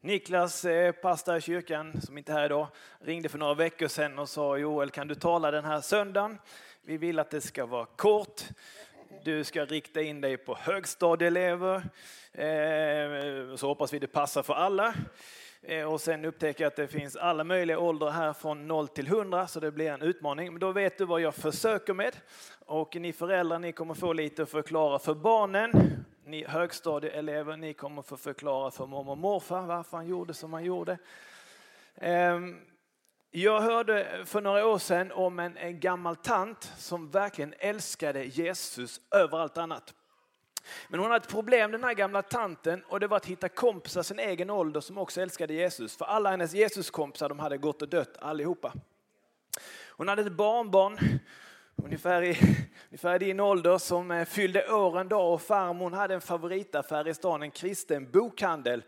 Niklas, eh, pastor i kyrkan, som inte är här idag, ringde för några veckor sedan och sa Joel, kan du tala den här söndagen? Vi vill att det ska vara kort. Du ska rikta in dig på högstadieelever. Eh, så hoppas vi det passar för alla. Eh, och sen upptäcker jag att det finns alla möjliga åldrar här från 0 till 100 så det blir en utmaning. Men då vet du vad jag försöker med. Och ni föräldrar, ni kommer få lite att förklara för barnen. Ni högstadieelever, ni kommer få förklara för mormor och morfar varför han gjorde som han gjorde. Ehm, jag hörde för några år sedan om en, en gammal tant som verkligen älskade Jesus över allt annat. Men hon hade ett problem den här gamla tanten och det var att hitta kompisar sin egen ålder som också älskade Jesus. För alla hennes Jesuskompisar de hade gått och dött allihopa. Hon hade ett barnbarn ungefär i, ungefär i din ålder som eh, fyllde år en dag och farmor hade en favoritaffär i stan, en kristen bokhandel.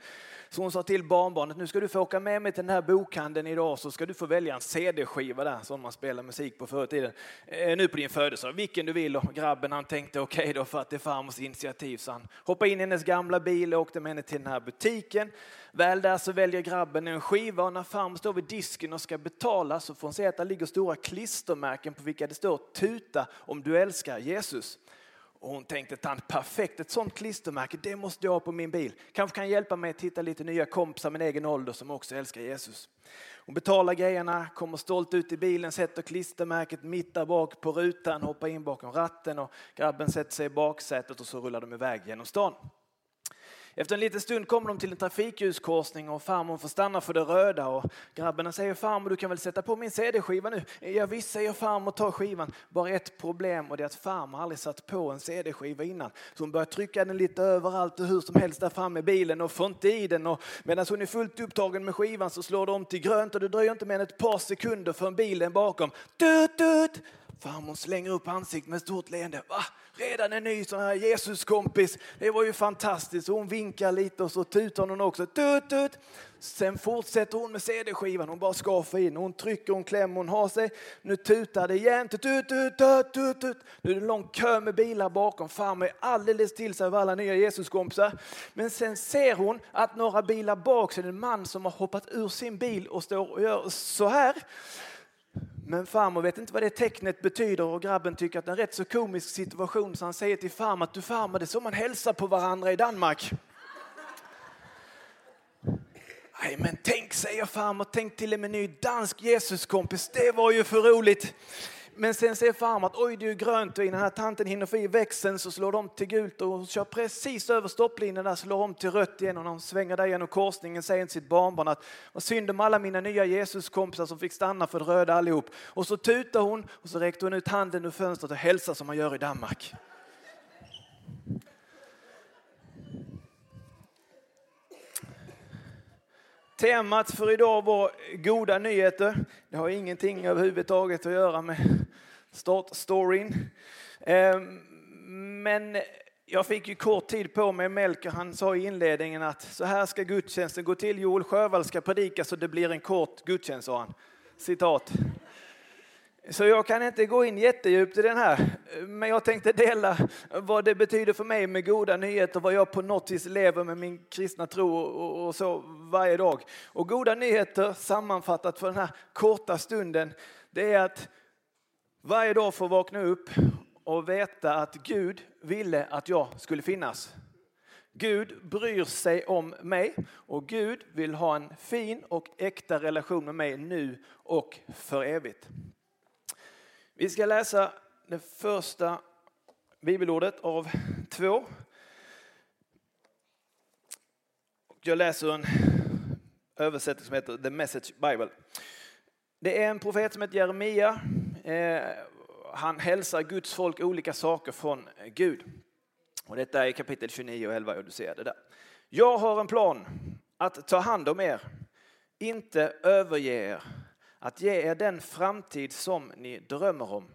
Så hon sa till barnbarnet, nu ska du få åka med mig till den här bokhandeln idag så ska du få välja en CD-skiva där som man spelar musik på förr i tiden. Eh, nu på din födelsedag, vilken du vill. Och grabben han tänkte okej okay då för att det är farmors initiativ så han hoppade in i hennes gamla bil och åkte med henne till den här butiken. Väl där så väljer grabben en skiva och när farmor står vid disken och ska betala så får hon se att det ligger stora klistermärken på vilka det står tuta om du älskar Jesus. Och hon tänkte tant, perfekt, ett sånt klistermärke, det måste jag ha på min bil. Kanske kan hjälpa mig att hitta lite nya kompisar min egen ålder som också älskar Jesus. Hon betalar grejerna, kommer stolt ut i bilen, sätter klistermärket mitt där bak på rutan, hoppar in bakom ratten och grabben sätter sig i baksätet och så rullar de iväg genom stan. Efter en liten stund kommer de till en trafikljuskorsning och farmor får stanna för det röda och grabbarna säger farmor du kan väl sätta på min CD-skiva nu? Ja visst säger farmor ta skivan. Bara ett problem och det är att farmor aldrig satt på en CD-skiva innan. Så hon börjar trycka den lite överallt och hur som helst där framme i bilen och får inte i den. Och medan hon är fullt upptagen med skivan så slår det om till grönt och det dröjer inte mer än ett par sekunder för bilen bakom. Tut, tut, Farmor slänger upp ansiktet med ett stort leende. Va? Redan en ny sån här Jesuskompis. Det var ju fantastiskt. hon vinkar lite och så tutar hon också. Tut, tut. Sen fortsätter hon med CD-skivan. Hon bara ska in. Hon trycker, hon klämmer, hon har sig. Nu tutar det igen. Tut, tut, tut, tut, tut. Nu är det en lång kö med bilar bakom. Farmor är alldeles till sig av alla nya Jesuskompisar. Men sen ser hon att några bilar bak så är det en man som har hoppat ur sin bil och står och gör så här. Men farmor vet inte vad det tecknet betyder och grabben tycker att det är en rätt så komisk situation så han säger till farmor att du farmor det är så man hälsar på varandra i Danmark. Nej men tänk säger farmor, tänk till och med ny dansk Jesuskompis, det var ju för roligt. Men sen ser farmor att oj, det är grönt och innan här tanten hinner få i växeln så slår de till gult och kör precis över stopplinjen där, slår om till rött igen och de svänger där genom korsningen säger till sitt barnbarn att vad synd om alla mina nya Jesuskompisar som fick stanna för det röda allihop. Och så tutar hon och så räckte hon ut handen ur fönstret och hälsar som man gör i Danmark. Temat för idag var goda nyheter. Det har ingenting överhuvudtaget att göra med startstoryn. Ehm, men jag fick ju kort tid på mig. Melker han sa i inledningen att så här ska gudstjänsten gå till. Joel Sjövall ska predika så det blir en kort gudstjänst, sa han. Citat. Så jag kan inte gå in jättedjupt i den här, men jag tänkte dela vad det betyder för mig med goda nyheter, vad jag på något vis lever med min kristna tro och så varje dag. Och goda nyheter sammanfattat för den här korta stunden, det är att varje dag få vakna upp och veta att Gud ville att jag skulle finnas. Gud bryr sig om mig och Gud vill ha en fin och äkta relation med mig nu och för evigt. Vi ska läsa det första bibelordet av två. Jag läser en översättning som heter The Message Bible. Det är en profet som heter Jeremia. Eh, han hälsar Guds folk olika saker från Gud. Och detta är kapitel 29 och 11, du ser det där. Jag har en plan att ta hand om er, inte överge er att ge er den framtid som ni drömmer om.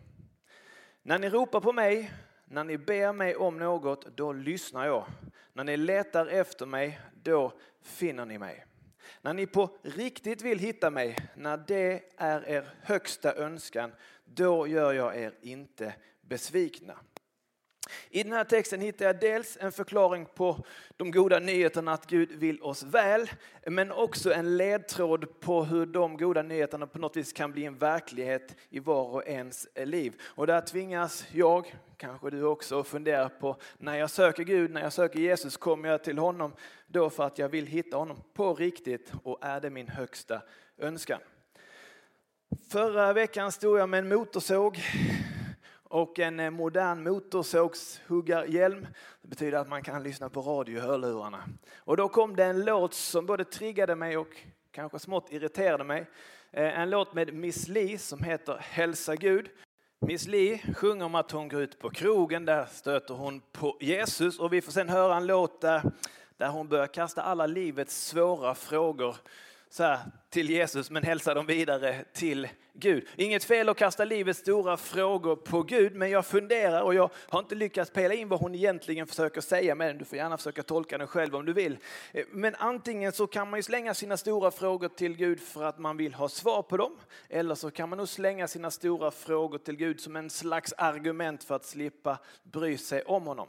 När ni ropar på mig, när ni ber mig om något, då lyssnar jag. När ni letar efter mig, då finner ni mig. När ni på riktigt vill hitta mig, när det är er högsta önskan, då gör jag er inte besvikna. I den här texten hittar jag dels en förklaring på de goda nyheterna att Gud vill oss väl, men också en ledtråd på hur de goda nyheterna på något vis kan bli en verklighet i var och ens liv. Och där tvingas jag, kanske du också, fundera på när jag söker Gud, när jag söker Jesus, kommer jag till honom då för att jag vill hitta honom på riktigt och är det min högsta önskan? Förra veckan stod jag med en motorsåg och en eh, modern motorsågshuggarhjälm. Det betyder att man kan lyssna på radio i hörlurarna. Och då kom det en låt som både triggade mig och kanske smått irriterade mig. Eh, en låt med Miss Li som heter Hälsa Gud. Miss Li sjunger om att hon går ut på krogen, där stöter hon på Jesus och vi får sen höra en låt där, där hon börjar kasta alla livets svåra frågor så här, till Jesus men hälsa dem vidare till Gud. Inget fel att kasta livets stora frågor på Gud, men jag funderar och jag har inte lyckats pela in vad hon egentligen försöker säga med den. Du får gärna försöka tolka den själv om du vill. Men antingen så kan man ju slänga sina stora frågor till Gud för att man vill ha svar på dem. Eller så kan man nog slänga sina stora frågor till Gud som en slags argument för att slippa bry sig om honom.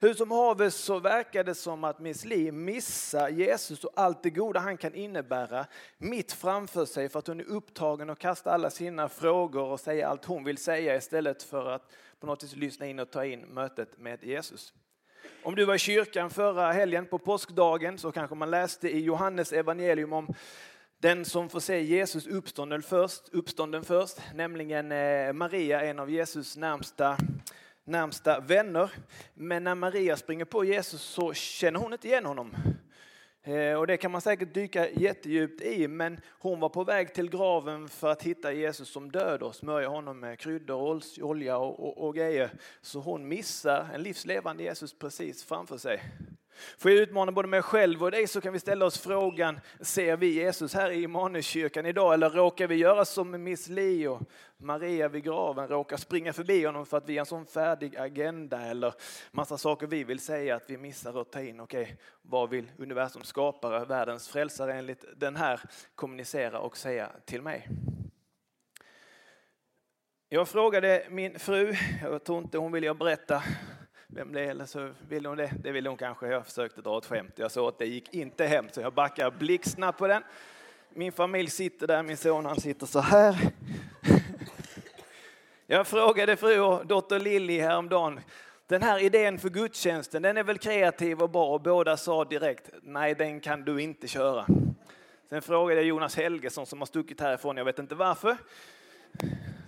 Hur som haver så verkar det som att Miss Li missar Jesus och allt det goda han kan innebära mitt framför sig för att hon är upptagen och kastar alla sina frågor och säger allt hon vill säga istället för att på något vis lyssna in och ta in mötet med Jesus. Om du var i kyrkan förra helgen på påskdagen så kanske man läste i Johannes evangelium om den som får se Jesus uppstånden först, uppstånden först, nämligen eh, Maria, en av Jesus närmsta, närmsta vänner. Men när Maria springer på Jesus så känner hon inte igen honom. Eh, och det kan man säkert dyka jättedjupt i, men hon var på väg till graven för att hitta Jesus som död och smörja honom med kryddor, olja och, och, och grejer. Så hon missar en livslevande Jesus precis framför sig. Får jag utmana både mig själv och dig så kan vi ställa oss frågan, ser vi Jesus här i Immanuelskyrkan idag eller råkar vi göra som Miss Li och Maria vid graven, råkar springa förbi honom för att vi har en sån färdig agenda eller massa saker vi vill säga att vi missar att ta in. Okej, okay, vad vill universums skapare, världens frälsare enligt den här kommunicera och säga till mig? Jag frågade min fru, jag tror inte hon ville berätta vem det är, eller så vill hon det. Det ville hon kanske. Jag försökte dra ett skämt. Jag såg att det gick inte hem, så jag backar blixtsnabbt på den. Min familj sitter där, min son han sitter så här. Jag frågade fru och dotter Lilly häromdagen, den här idén för gudstjänsten, den är väl kreativ och bra? Och båda sa direkt, nej den kan du inte köra. Sen frågade jag Jonas Helgesson som har stuckit härifrån, jag vet inte varför,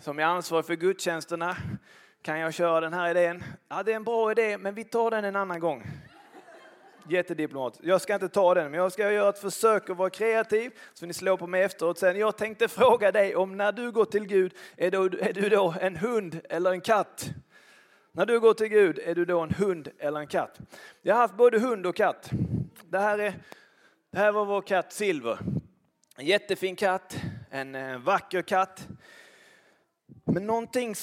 som är ansvarig för gudstjänsterna. Kan jag köra den här idén? Ja, det är en bra idé, men vi tar den en annan gång. Jättediplomat. Jag ska inte ta den, men jag ska göra ett försök att vara kreativ. Så ni slår på mig efteråt sen. Jag tänkte fråga dig om när du går till Gud, är, du, är du då en hund eller en katt? När du går till Gud, är du då en hund eller en katt? Jag har haft både hund och katt. Det här, är, det här var vår katt Silver. En jättefin katt, en, eh, vacker katt. Men någonting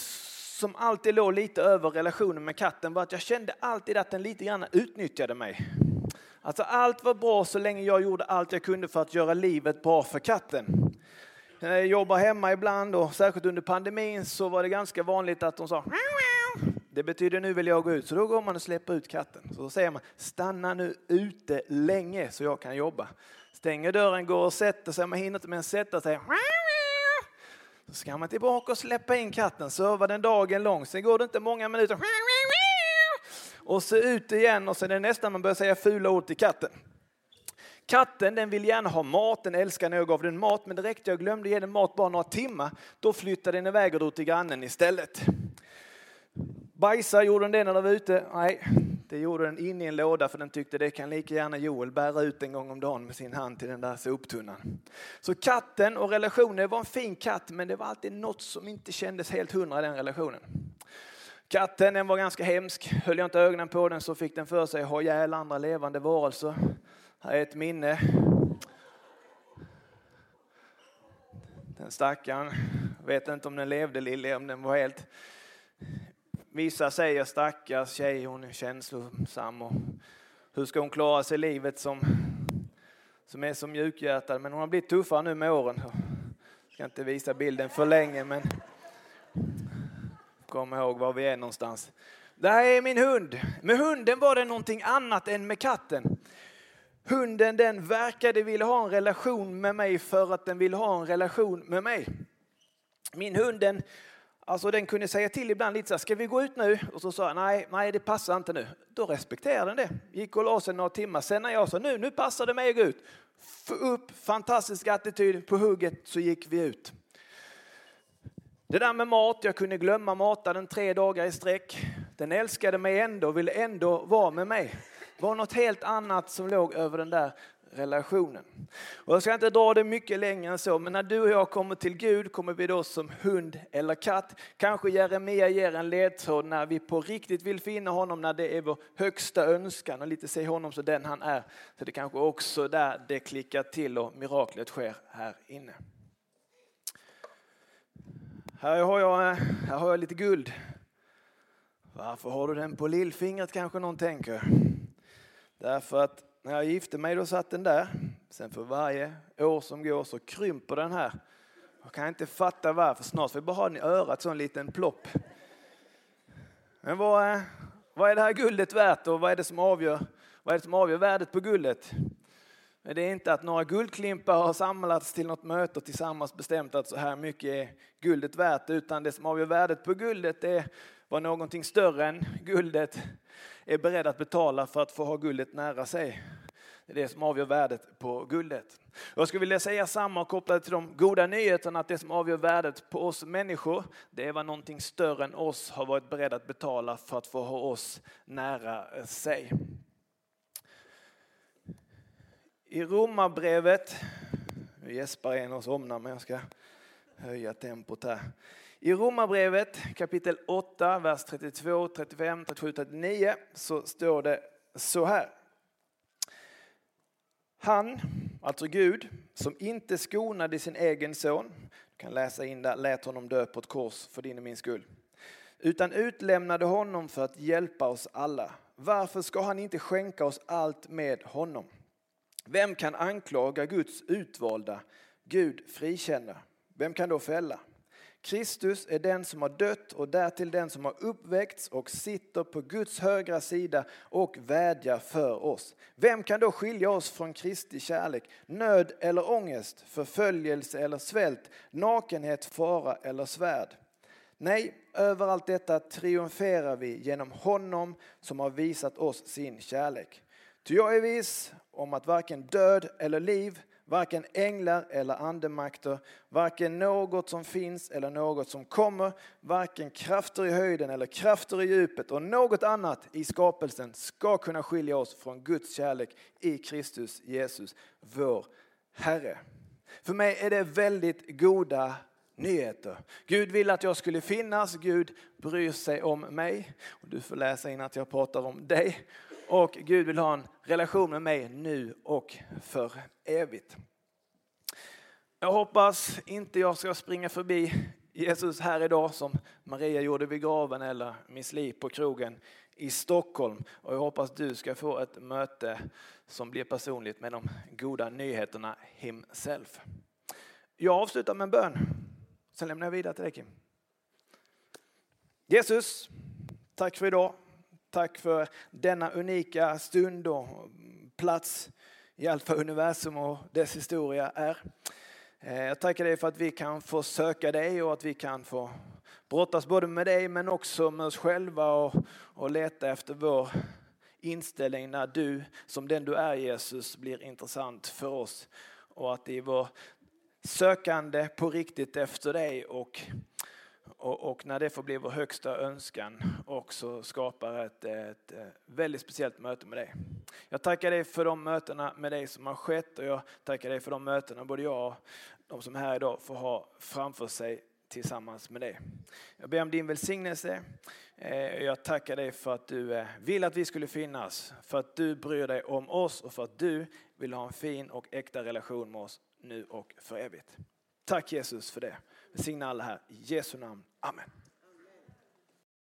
som alltid låg lite över relationen med katten var att jag kände alltid att den lite grann utnyttjade mig. Alltså allt var bra så länge jag gjorde allt jag kunde för att göra livet bra för katten. När jag jobbar hemma ibland och särskilt under pandemin så var det ganska vanligt att de sa det betyder nu vill jag gå ut, så då går man och släpper ut katten. Så då säger man stanna nu ute länge så jag kan jobba. Stänger dörren, går och sätter sig, man hinner inte mer än sätta sig. Så ska man tillbaka och släppa in katten, serva den dagen lång. Sen går det inte många minuter. Och så ut igen och sen är det nästan man börjar säga fula ord till katten. Katten den vill gärna ha mat, den älskar när jag gav den mat, men det räckte jag glömde ge den mat bara några timmar. Då flyttade den iväg och drog till grannen istället. Bajsa gjorde den det när den var ute? Nej, det gjorde den in i en låda för den tyckte det kan lika gärna Joel bära ut en gång om dagen med sin hand till den där soptunnan. Så katten och relationen var en fin katt men det var alltid något som inte kändes helt hundra i den relationen. Katten den var ganska hemsk. Höll jag inte ögonen på den så fick den för sig att ha ihjäl andra levande varelser. Här är ett minne. Den stackaren, vet inte om den levde lille, om den var helt Vissa säger stackars tjej, hon är känslosam och hur ska hon klara sig i livet som, som är så mjukhjärtad? Men hon har blivit tuffare nu med åren. Jag ska inte visa bilden för länge men kom ihåg var vi är någonstans. Det här är min hund. Med hunden var det någonting annat än med katten. Hunden den verkade vilja ha en relation med mig för att den ville ha en relation med mig. Min hund den, alltså den kunde säga till ibland lite så här, ska vi gå ut nu? Och så sa jag, nej, nej det passar inte nu. Då respekterade den det. Gick och la sig några timmar. Sen när jag sa, nu, nu passar det mig att gå ut. Få upp, fantastisk attityd, på hugget så gick vi ut. Det där med mat, jag kunde glömma mata den tre dagar i sträck. Den älskade mig ändå och ville ändå vara med mig. Det var något helt annat som låg över den där relationen. Och jag ska inte dra det mycket längre än så, men när du och jag kommer till Gud kommer vi då som hund eller katt. Kanske Jeremia ger en ledtråd när vi på riktigt vill finna honom, när det är vår högsta önskan och lite se honom som den han är. Så det kanske också där det klickar till och miraklet sker här inne. Här har jag, här har jag lite guld. Varför har du den på lillfingret kanske någon tänker? Därför att när jag gifte mig då satt den där. Sen för varje år som går så krymper den här. Jag kan inte fatta varför. Snart får jag bara ha den i örat, så en liten plopp. Men vad, eh, vad är det här guldet värt och vad är det som avgör, vad är det som avgör värdet på guldet? Det är inte att några guldklimpar har samlats till något möte och tillsammans bestämt att så här mycket är guldet värt, utan det som avgör värdet på guldet är vad någonting större än guldet är beredd att betala för att få ha guldet nära sig. Det är det som avgör värdet på guldet. Jag skulle vilja säga samma kopplat till de goda nyheterna att det som avgör värdet på oss människor, det är vad någonting större än oss har varit beredd att betala för att få ha oss nära sig. I Romarbrevet, nu gäspar en och somnar men jag ska höja tempot här. I Romarbrevet kapitel 8, vers 32, 35, 37, 39 så står det så här. Han, alltså Gud, som inte skonade sin egen son, du kan läsa in där, lät honom dö på ett kors för din och min skull, utan utlämnade honom för att hjälpa oss alla. Varför ska han inte skänka oss allt med honom? Vem kan anklaga Guds utvalda? Gud frikänner. Vem kan då fälla? Kristus är den som har dött och därtill den som har uppväckts och sitter på Guds högra sida och vädjar för oss. Vem kan då skilja oss från Kristi kärlek? Nöd eller ångest, förföljelse eller svält, nakenhet, fara eller svärd? Nej, över allt detta triumferar vi genom honom som har visat oss sin kärlek. Ty jag är viss om att varken död eller liv, varken änglar eller andemakter, varken något som finns eller något som kommer, varken krafter i höjden eller krafter i djupet och något annat i skapelsen ska kunna skilja oss från Guds kärlek i Kristus Jesus, vår Herre. För mig är det väldigt goda nyheter. Gud vill att jag skulle finnas, Gud bryr sig om mig. Och du får läsa in att jag pratar om dig och Gud vill ha en relation med mig nu och för evigt. Jag hoppas inte jag ska springa förbi Jesus här idag som Maria gjorde vid graven eller Miss Li på krogen i Stockholm. Och jag hoppas du ska få ett möte som blir personligt med de goda nyheterna himself. Jag avslutar med en bön. Sen lämnar jag vidare till dig Kim. Jesus, tack för idag. Tack för denna unika stund och plats i allt vad universum och dess historia är. Eh, jag tackar dig för att vi kan få söka dig och att vi kan få brottas både med dig men också med oss själva och, och leta efter vår inställning när du, som den du är Jesus, blir intressant för oss. Och att i vår sökande på riktigt efter dig och och, och, när det får bli vår högsta önskan också skapar ett, ett, eh, väldigt speciellt möte med dig. Jag tackar dig för de mötena med dig som har skett och jag tackar dig för de mötena både jag och de som är här idag får ha framför sig tillsammans med dig. Jag ber om din välsignelse. Eh, jag tackar dig för att du eh, vill att vi skulle finnas, för att du bryr dig om oss och för att du vill ha en fin och äkta relation med oss nu och för evigt. Tack Jesus för det. Välsigna alla här. I Jesu namn. Amen.